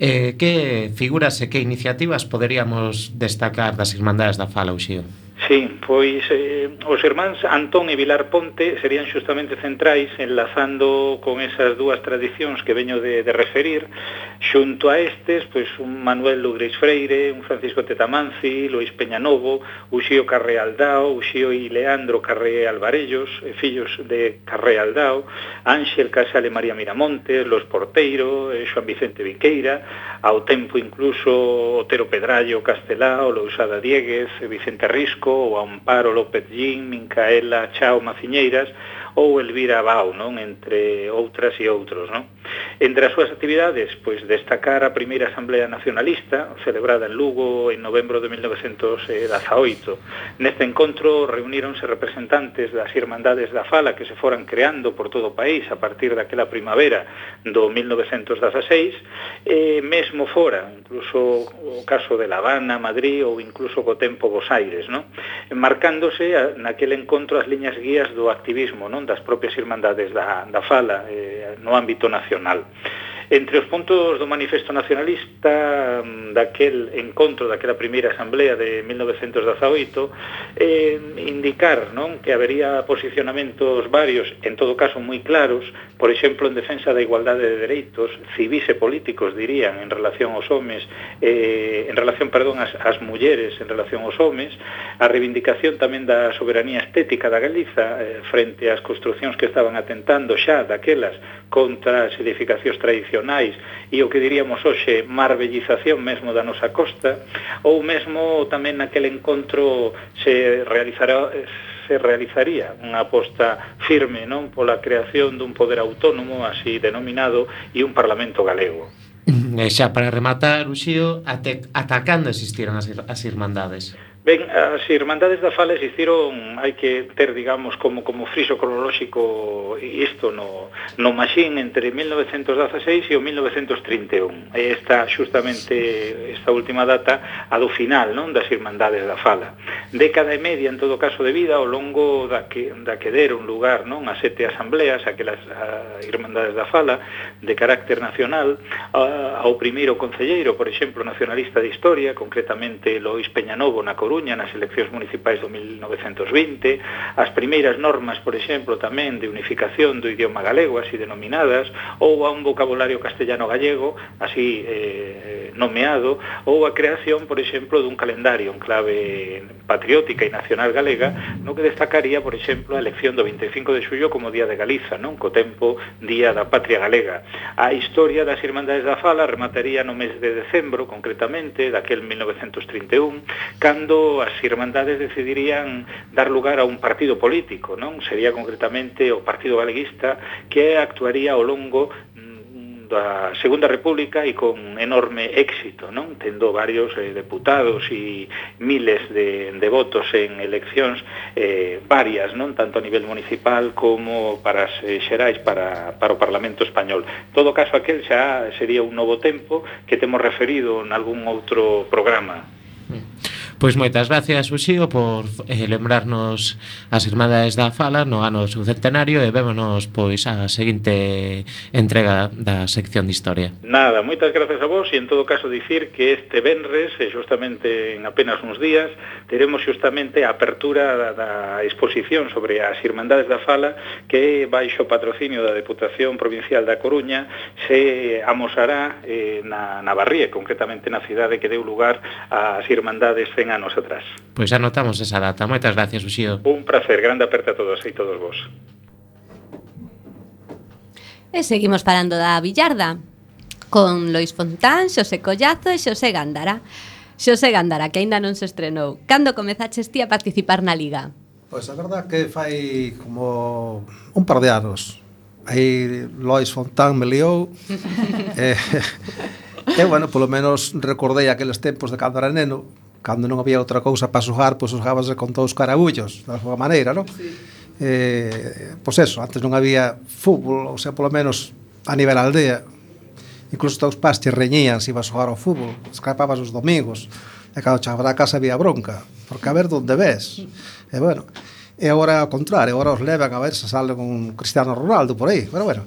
Eh, que figuras e que iniciativas iniciativas poderíamos destacar das Irmandades da Fala, Uxío? Sí, pois eh, os irmáns Antón e Vilar Ponte serían xustamente centrais enlazando con esas dúas tradicións que veño de, de referir. Xunto a estes, pois un Manuel Lugris Freire, un Francisco Tetamanzi Luis Peñanovo, Uxío Carré Aldao, Uxío e Leandro Carré Alvarellos, eh, fillos de Carré Aldao, Ángel Casale María Miramonte, Los Porteiro eh, Xoan Vicente Viqueira ao tempo incluso Otero Pedrallo Castelao, Lousada Dieguez, Vicente Risco ou Amparo López Gin, Mincaela Chao Maciñeiras ou Elvira Bau, non? entre outras e outros. Non? Entre as súas actividades, pois destacar a primeira Asamblea Nacionalista, celebrada en Lugo en novembro de 1918. Neste encontro reuníronse representantes das Irmandades da Fala que se foran creando por todo o país a partir daquela primavera do 1916, e mesmo fora, incluso o caso de La Habana, Madrid ou incluso co tempo Bos Aires, non? marcándose naquele encontro as liñas guías do activismo non das propias Irmandades da, da Fala eh, no ámbito nacional nacional. Entre os puntos do manifesto nacionalista mm, daquel encontro, daquela primeira asamblea de 1918, eh, indicar non que habería posicionamentos varios, en todo caso moi claros, por exemplo, en defensa da igualdade de dereitos civis e políticos, dirían, en relación aos homes, eh, en relación, perdón, as, as mulleres, en relación aos homes, a reivindicación tamén da soberanía estética da Galiza eh, frente ás construccións que estaban atentando xa daquelas contra as edificacións tradicionais tradicionais e o que diríamos hoxe marbellización mesmo da nosa costa, ou mesmo tamén naquele encontro se realizará se realizaría unha aposta firme non pola creación dun poder autónomo así denominado e un parlamento galego. E xa para rematar, Uxío, atacando existiron as, as irmandades. Ben, as Irmandades da Fala existiron, hai que ter, digamos, como, como friso cronolóxico isto no, no Maxín entre 1916 e o 1931. E esta, justamente, esta última data, a do final, non, das Irmandades da Fala. Década e media, en todo caso, de vida, ao longo da que, da que deron lugar, non, a sete asambleas, aquelas a Irmandades da Fala, de carácter nacional, a, ao primeiro concelleiro, por exemplo, nacionalista de Historia, concretamente Lois Peñanovo, na Coruña, Coruña nas eleccións municipais do 1920, as primeiras normas, por exemplo, tamén de unificación do idioma galego, así denominadas, ou a un vocabulario castellano-gallego, así eh, nomeado, ou a creación, por exemplo, dun calendario en clave patriótica e nacional galega, no que destacaría, por exemplo, a elección do 25 de xullo como Día de Galiza, non co tempo Día da Patria Galega. A historia das Irmandades da Fala remataría no mes de decembro, concretamente, daquel 1931, cando as irmandades decidirían dar lugar a un partido político, non? Sería concretamente o Partido Galeguista que actuaría ao longo mm, da Segunda República e con enorme éxito, non? Tendo varios eh, deputados e miles de, de votos en eleccións eh, varias, non? Tanto a nivel municipal como para as eh, xerais para, para o Parlamento Español. Todo caso, aquel xa sería un novo tempo que temos referido en algún outro programa. Mm. Pois moitas gracias, Uxío, por eh, lembrarnos as Irmandades da Fala no ano do subcentenario e vémonos pois a seguinte entrega da sección de Historia. Nada, moitas gracias a vos e en todo caso dicir que este venres, e justamente en apenas uns días, teremos justamente a apertura da, da exposición sobre as Irmandades da Fala que baixo patrocinio da Deputación Provincial da Coruña se amosará eh, na, na Barría, concretamente na cidade que deu lugar ás Irmandades en a nosotras. Pois anotamos esa data. Moitas gracias, Uxío. Un placer, grande aperta a todos e todos vos. E seguimos parando da Villarda con Lois Fontán, Xosé Collazo e Xosé Gándara. Xosé Gándara, que aínda non se estrenou. Cando comezaches ti a participar na Liga? Pois a verdad que fai como un par de anos. Aí Lois Fontán me liou. e, eh, E, bueno, polo menos recordei aqueles tempos de cando era neno cando non había outra cousa para xogar, pois xogabas con todos os carabullos, da súa maneira, non? Sí. Eh, pois eso, antes non había fútbol, ou sea, polo menos a nivel aldea. Incluso os teus pais te reñían se ibas a ao fútbol, escapabas os domingos, e cando chegabas a casa había bronca, porque a ver onde ves. E bueno, e agora ao contrario, agora os levan a ver se sale con Cristiano Ronaldo por aí, pero bueno,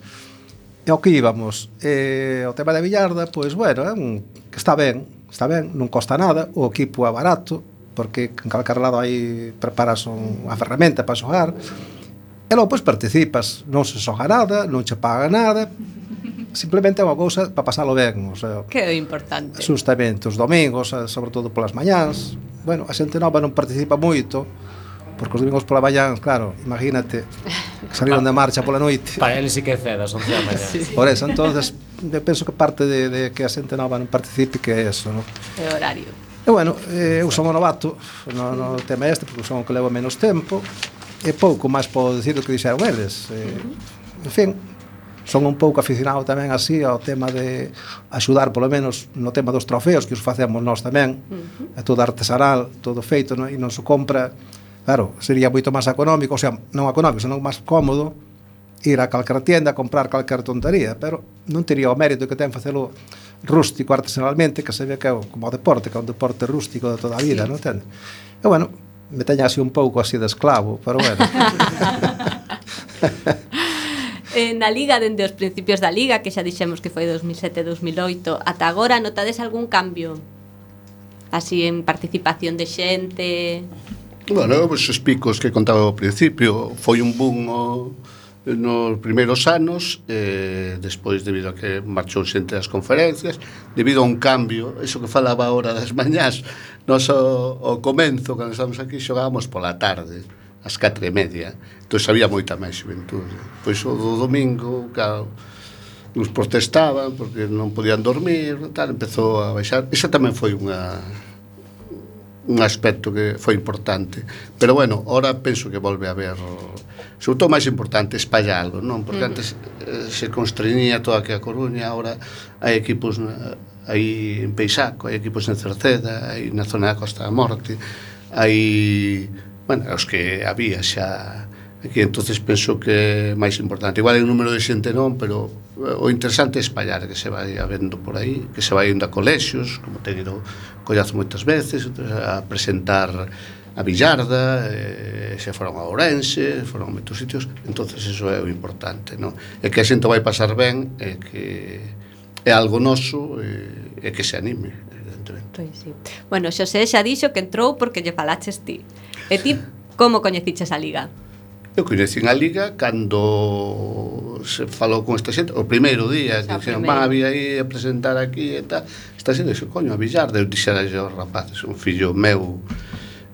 e ao que íbamos, eh, o tema da billarda, pois bueno, é un, que está ben, está ben, non costa nada, o equipo é barato, porque en calcar lado aí preparas unha ferramenta para xogar, e logo pois participas, non se xoga nada, non che paga nada, simplemente é unha cousa para pasalo ben, o sea, que é importante. Justamente os domingos, eh, sobre todo polas mañáns. Bueno, a xente nova non participa moito, porque os domingos pola mañán, claro, imagínate, saliron de marcha pola noite. Para eles sí que é cedo, son da mañá. Sí. Por eso, entonces, eu penso que parte de, de que a xente nova non participe que é eso, non? É horario. E bueno, eh, eu son o novato no, no tema este, porque son o que levo menos tempo, e pouco máis podo dicir do que dixeron eles. Eh, en fin, son un pouco aficionado tamén así ao tema de axudar polo menos no tema dos trofeos que os facemos nós tamén uh -huh. é todo artesanal, todo feito no, e non se compra claro, sería moito máis económico, o sea, non económico, senón máis cómodo ir a calquera tienda a comprar calquera tontería, pero non tería o mérito que ten facelo rústico artesanalmente, que se ve que é como o deporte, que é un deporte rústico de toda a vida, sí. non ten? E bueno, me teña así un pouco así de esclavo, pero bueno. eh, na Liga, dende os principios da Liga, que xa dixemos que foi 2007-2008, ata agora notades algún cambio? Así en participación de xente... Bueno, os picos que contaba ao principio, foi un boom o nos primeiros anos eh, despois debido a que marchou xente das conferencias debido a un cambio eso que falaba ahora das mañás nos o, o comenzo cando estamos aquí xogábamos pola tarde ás 4 e media entón había moita máis xuventude pois o do domingo claro nos protestaban porque non podían dormir tal, empezou a baixar. Esa tamén foi unha un aspecto que foi importante. Pero bueno, ahora penso que volve a haber sobre todo máis importante espallalo, non? Porque uh -huh. antes eh, se constreñía toda que a Coruña, agora hai equipos aí en Peixaco, hai equipos en Cerceda, hai na zona da Costa da Morte, hai, bueno, os que había xa que entonces penso que é máis importante. Igual hai un número de xente non, pero eh, o interesante é espallar que se vai habendo por aí, que se vai indo a colexios, como ten ido collazo moitas veces, a presentar a Villarda, eh, se foron a Ourense, foron a moitos sitios, entonces eso é o importante, non? É que a xente vai pasar ben, é que é algo noso, e, e que se anime, evidentemente. Pois sí. Bueno, Xosé xa dixo que entrou porque lle falaches ti. E ti como coñeciches a Liga? Eu coñecín a Liga cando se falou con esta xente, o primeiro día, que dixeron, va, había aí a presentar aquí e tal, esta xente dixo, coño, a Villarde, eu dixera os rapaces, un fillo meu,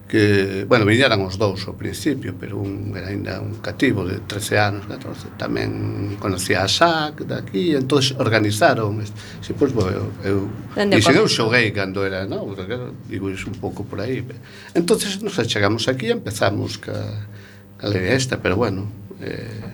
que, bueno, viñeran os dous ao principio, pero un era ainda un cativo de 13 anos, 14, tamén conocía a SAC daqui, entón organizaron, se pois, bo, eu, eu, dixen, eu xoguei cando era, non, digo, iso un pouco por aí. Entonces nos achegamos aquí e empezamos ca, a lei é esta, pero bueno, eh,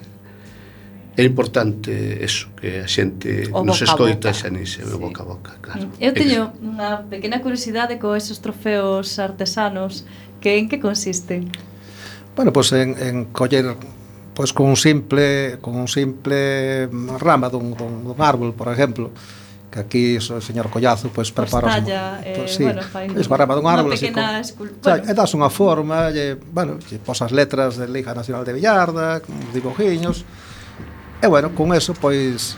é importante eso, que a xente o nos escoita xa nise, sí. boca a boca, claro. Mm, eu teño unha pequena curiosidade co esos trofeos artesanos, que en que consisten? Bueno, pois pues en, en coller pois pues, con un simple con un simple rama dun, dun, dun árbol, por exemplo, que aquí o señor Collazo pois pues, prepara talla, eh, pues, sí, bueno, fai esbarrama dun árbol así como, esculpa, bueno. e das unha forma lle, bueno, lle posas letras de Liga Nacional de Villarda uns dibujiños e bueno, con eso pois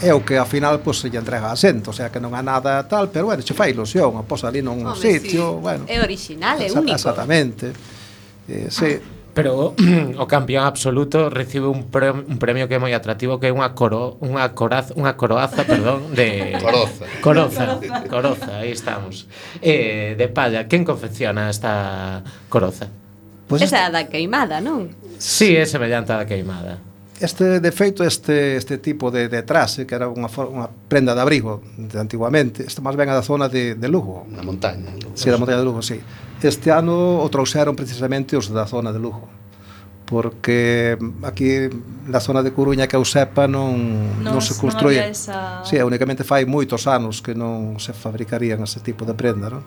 é o que ao final pois se lle entrega a xente, o sea que non há nada tal, pero bueno, che fai ilusión, a posa ali nun Home, sitio, sí. bueno. É original, é único. Exactamente. Eh, sí. Ah pero o campeón absoluto recibe un, pre, un premio que é moi atractivo que é unha coro, unha coraz, unha coroaza, perdón, de coroza. Coroza, coroza, aí estamos. Eh, de palla, quen confecciona esta coroza? Pues Esa da queimada, non? Sí, é semellante á da queimada. Este, de feito, este, este tipo de, de trase, que era unha, unha prenda de abrigo de antiguamente, este máis ben a da zona de, de Lugo. Na montaña. Sí, da montaña de Lugo, sí. Este ano o trouxeron precisamente os da zona de Lugo porque aquí na zona de Coruña que eu sepa non, non, non se construía. Non esa... Sí, únicamente fai moitos anos que non se fabricarían ese tipo de prenda, non?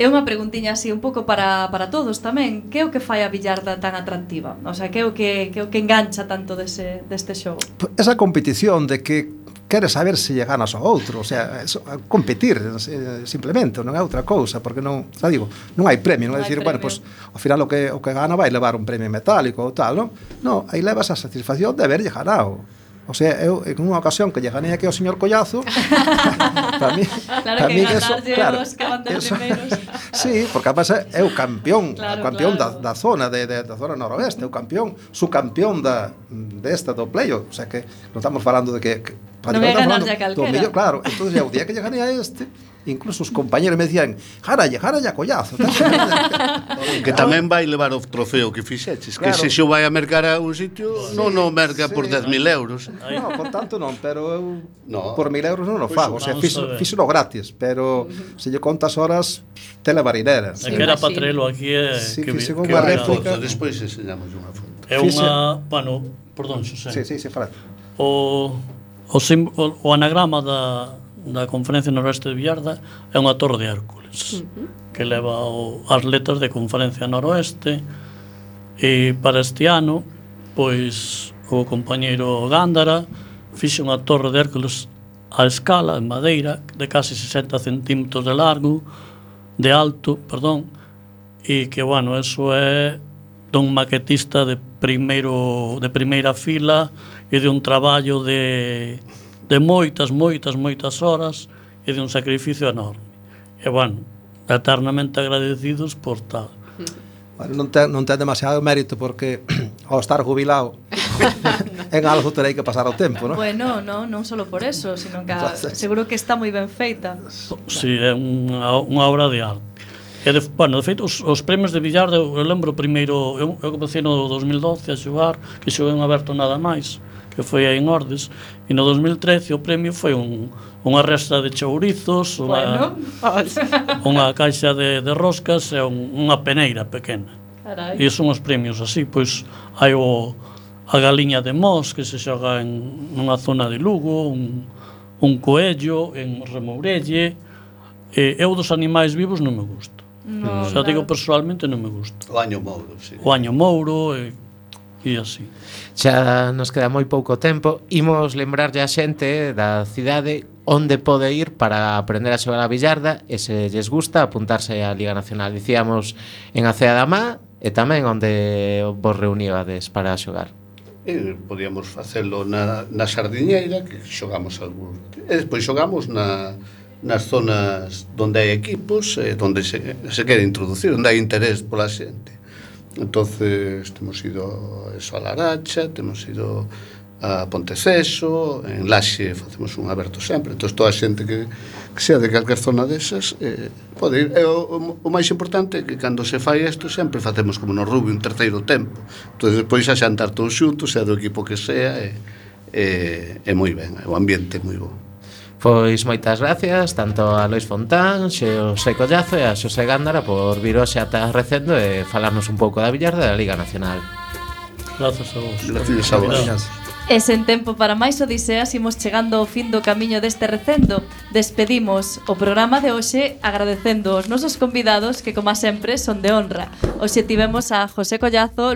É unha preguntiña así un pouco para, para todos tamén. Que é o que fai a Villarda tan atractiva? O sea, que é o que, que, é o que engancha tanto dese, deste xogo? Esa competición de que queres saber se lle ganas ao outro, o sea, eso, competir eh, simplemente, non é outra cousa, porque non, xa digo, non hai premio, non, non é dicir, bueno, pois pues, ao final o que o que gana vai levar un premio metálico ou tal, non? Non, aí levas a satisfacción de haberlle ganado. O sea, eu en unha ocasión que lle ganei aquí ao señor Collazo, para mí, claro para mí eso, claro, eso, sí, porque además é o campeón, claro, campeón claro. da, da zona de, de, da zona noroeste, o campeón, su campeón da desta de do playo, o sea que non estamos falando de que, que non é ganarlle a calquera. Mello, claro, entonces ya, o día que lle gané a este, incluso os compañeros me decían jaralle, jaralle a collazo que tamén vai levar o trofeo que fixeches claro. que se xo vai a mercar a un sitio sí, non o merca sí, por 10.000 euros. No, por tanto non, pero eu no. por 1.000 euros non o pois fago pues, o sea, fixo, fixo no gratis, pero se lle contas horas, te la É sí, que era para trelo aquí é eh, sí, que, que, que unha réplica. Despois enseñamos unha foto. É unha, bueno, perdón, Xosé. Sí, sí, sí, fala o O, sim, o, o anagrama da, da Conferencia Noroeste de Villarda é unha torre de Hércules, uh -huh. que leva o, as letras de Conferencia Noroeste, e para este ano, pois, o compañeiro Gándara fixe unha torre de Hércules a escala en madeira de casi 60 centímetros de largo, de alto, perdón, e que, bueno, eso é dun maquetista de primeiro de primeira fila e de un traballo de, de moitas, moitas, moitas horas e de un sacrificio enorme. E, bueno, eternamente agradecidos por tal. Bueno, non, ten, non ten demasiado mérito porque ao estar jubilado en algo terei que pasar o tempo, non? Bueno, no, non só por eso, sino que a, seguro que está moi ben feita. Si, sí, é unha, unha obra de arte. E de, bueno, de feito, os, os premios de billar eu, eu lembro primeiro, eu, eu comecei no 2012 a xogar, que xoguei un aberto nada máis, que foi aí en Ordes, e no 2013 o premio foi un, unha resta de chourizos, unha, bueno. unha caixa de, de roscas e un, unha peneira pequena. Carai. E son os premios así, pois hai o, a galiña de Mos que se xoga en nunha zona de Lugo, un, un coello en Remourelle, e eu dos animais vivos non me gusto. No, Xa claro. digo personalmente non me gusta. O año mouro, sí. O año mouro, e E así. Xa nos queda moi pouco tempo. Imos lembrarlle a xente da cidade onde pode ir para aprender a xogar a billarda e se lles gusta apuntarse á Liga Nacional. Dicíamos en Acea da Má e tamén onde vos reuníades para xogar. E podíamos facelo na, na Sardiñeira, que xogamos algún... E despois xogamos na, nas zonas onde hai equipos, e onde se, se quere introducir, onde hai interés pola xente entonces temos ido eso a Laracha, temos ido a Ponteceso, en Laxe facemos un aberto sempre, entón toda a xente que, que sea de calquer zona desas eh, pode ir. E o, o, o máis importante é que cando se fai isto sempre facemos como no rugby un terceiro tempo. Entón despois a xantar todos xuntos, sea do equipo que sea, e, e, e moi ben, o ambiente é moi bo. Pois moitas gracias tanto a Lois Fontán, Xosé Collazo e a Xosé Gándara por vir hoxe ata recendo e falarnos un pouco da Villarda da Liga Nacional. Grazas a vos. Gracias a vos. E sen tempo para máis odiseas imos chegando ao fin do camiño deste recendo. Despedimos o programa de hoxe agradecendo aos nosos convidados que, como sempre, son de honra. Hoxe tivemos a José Collazo,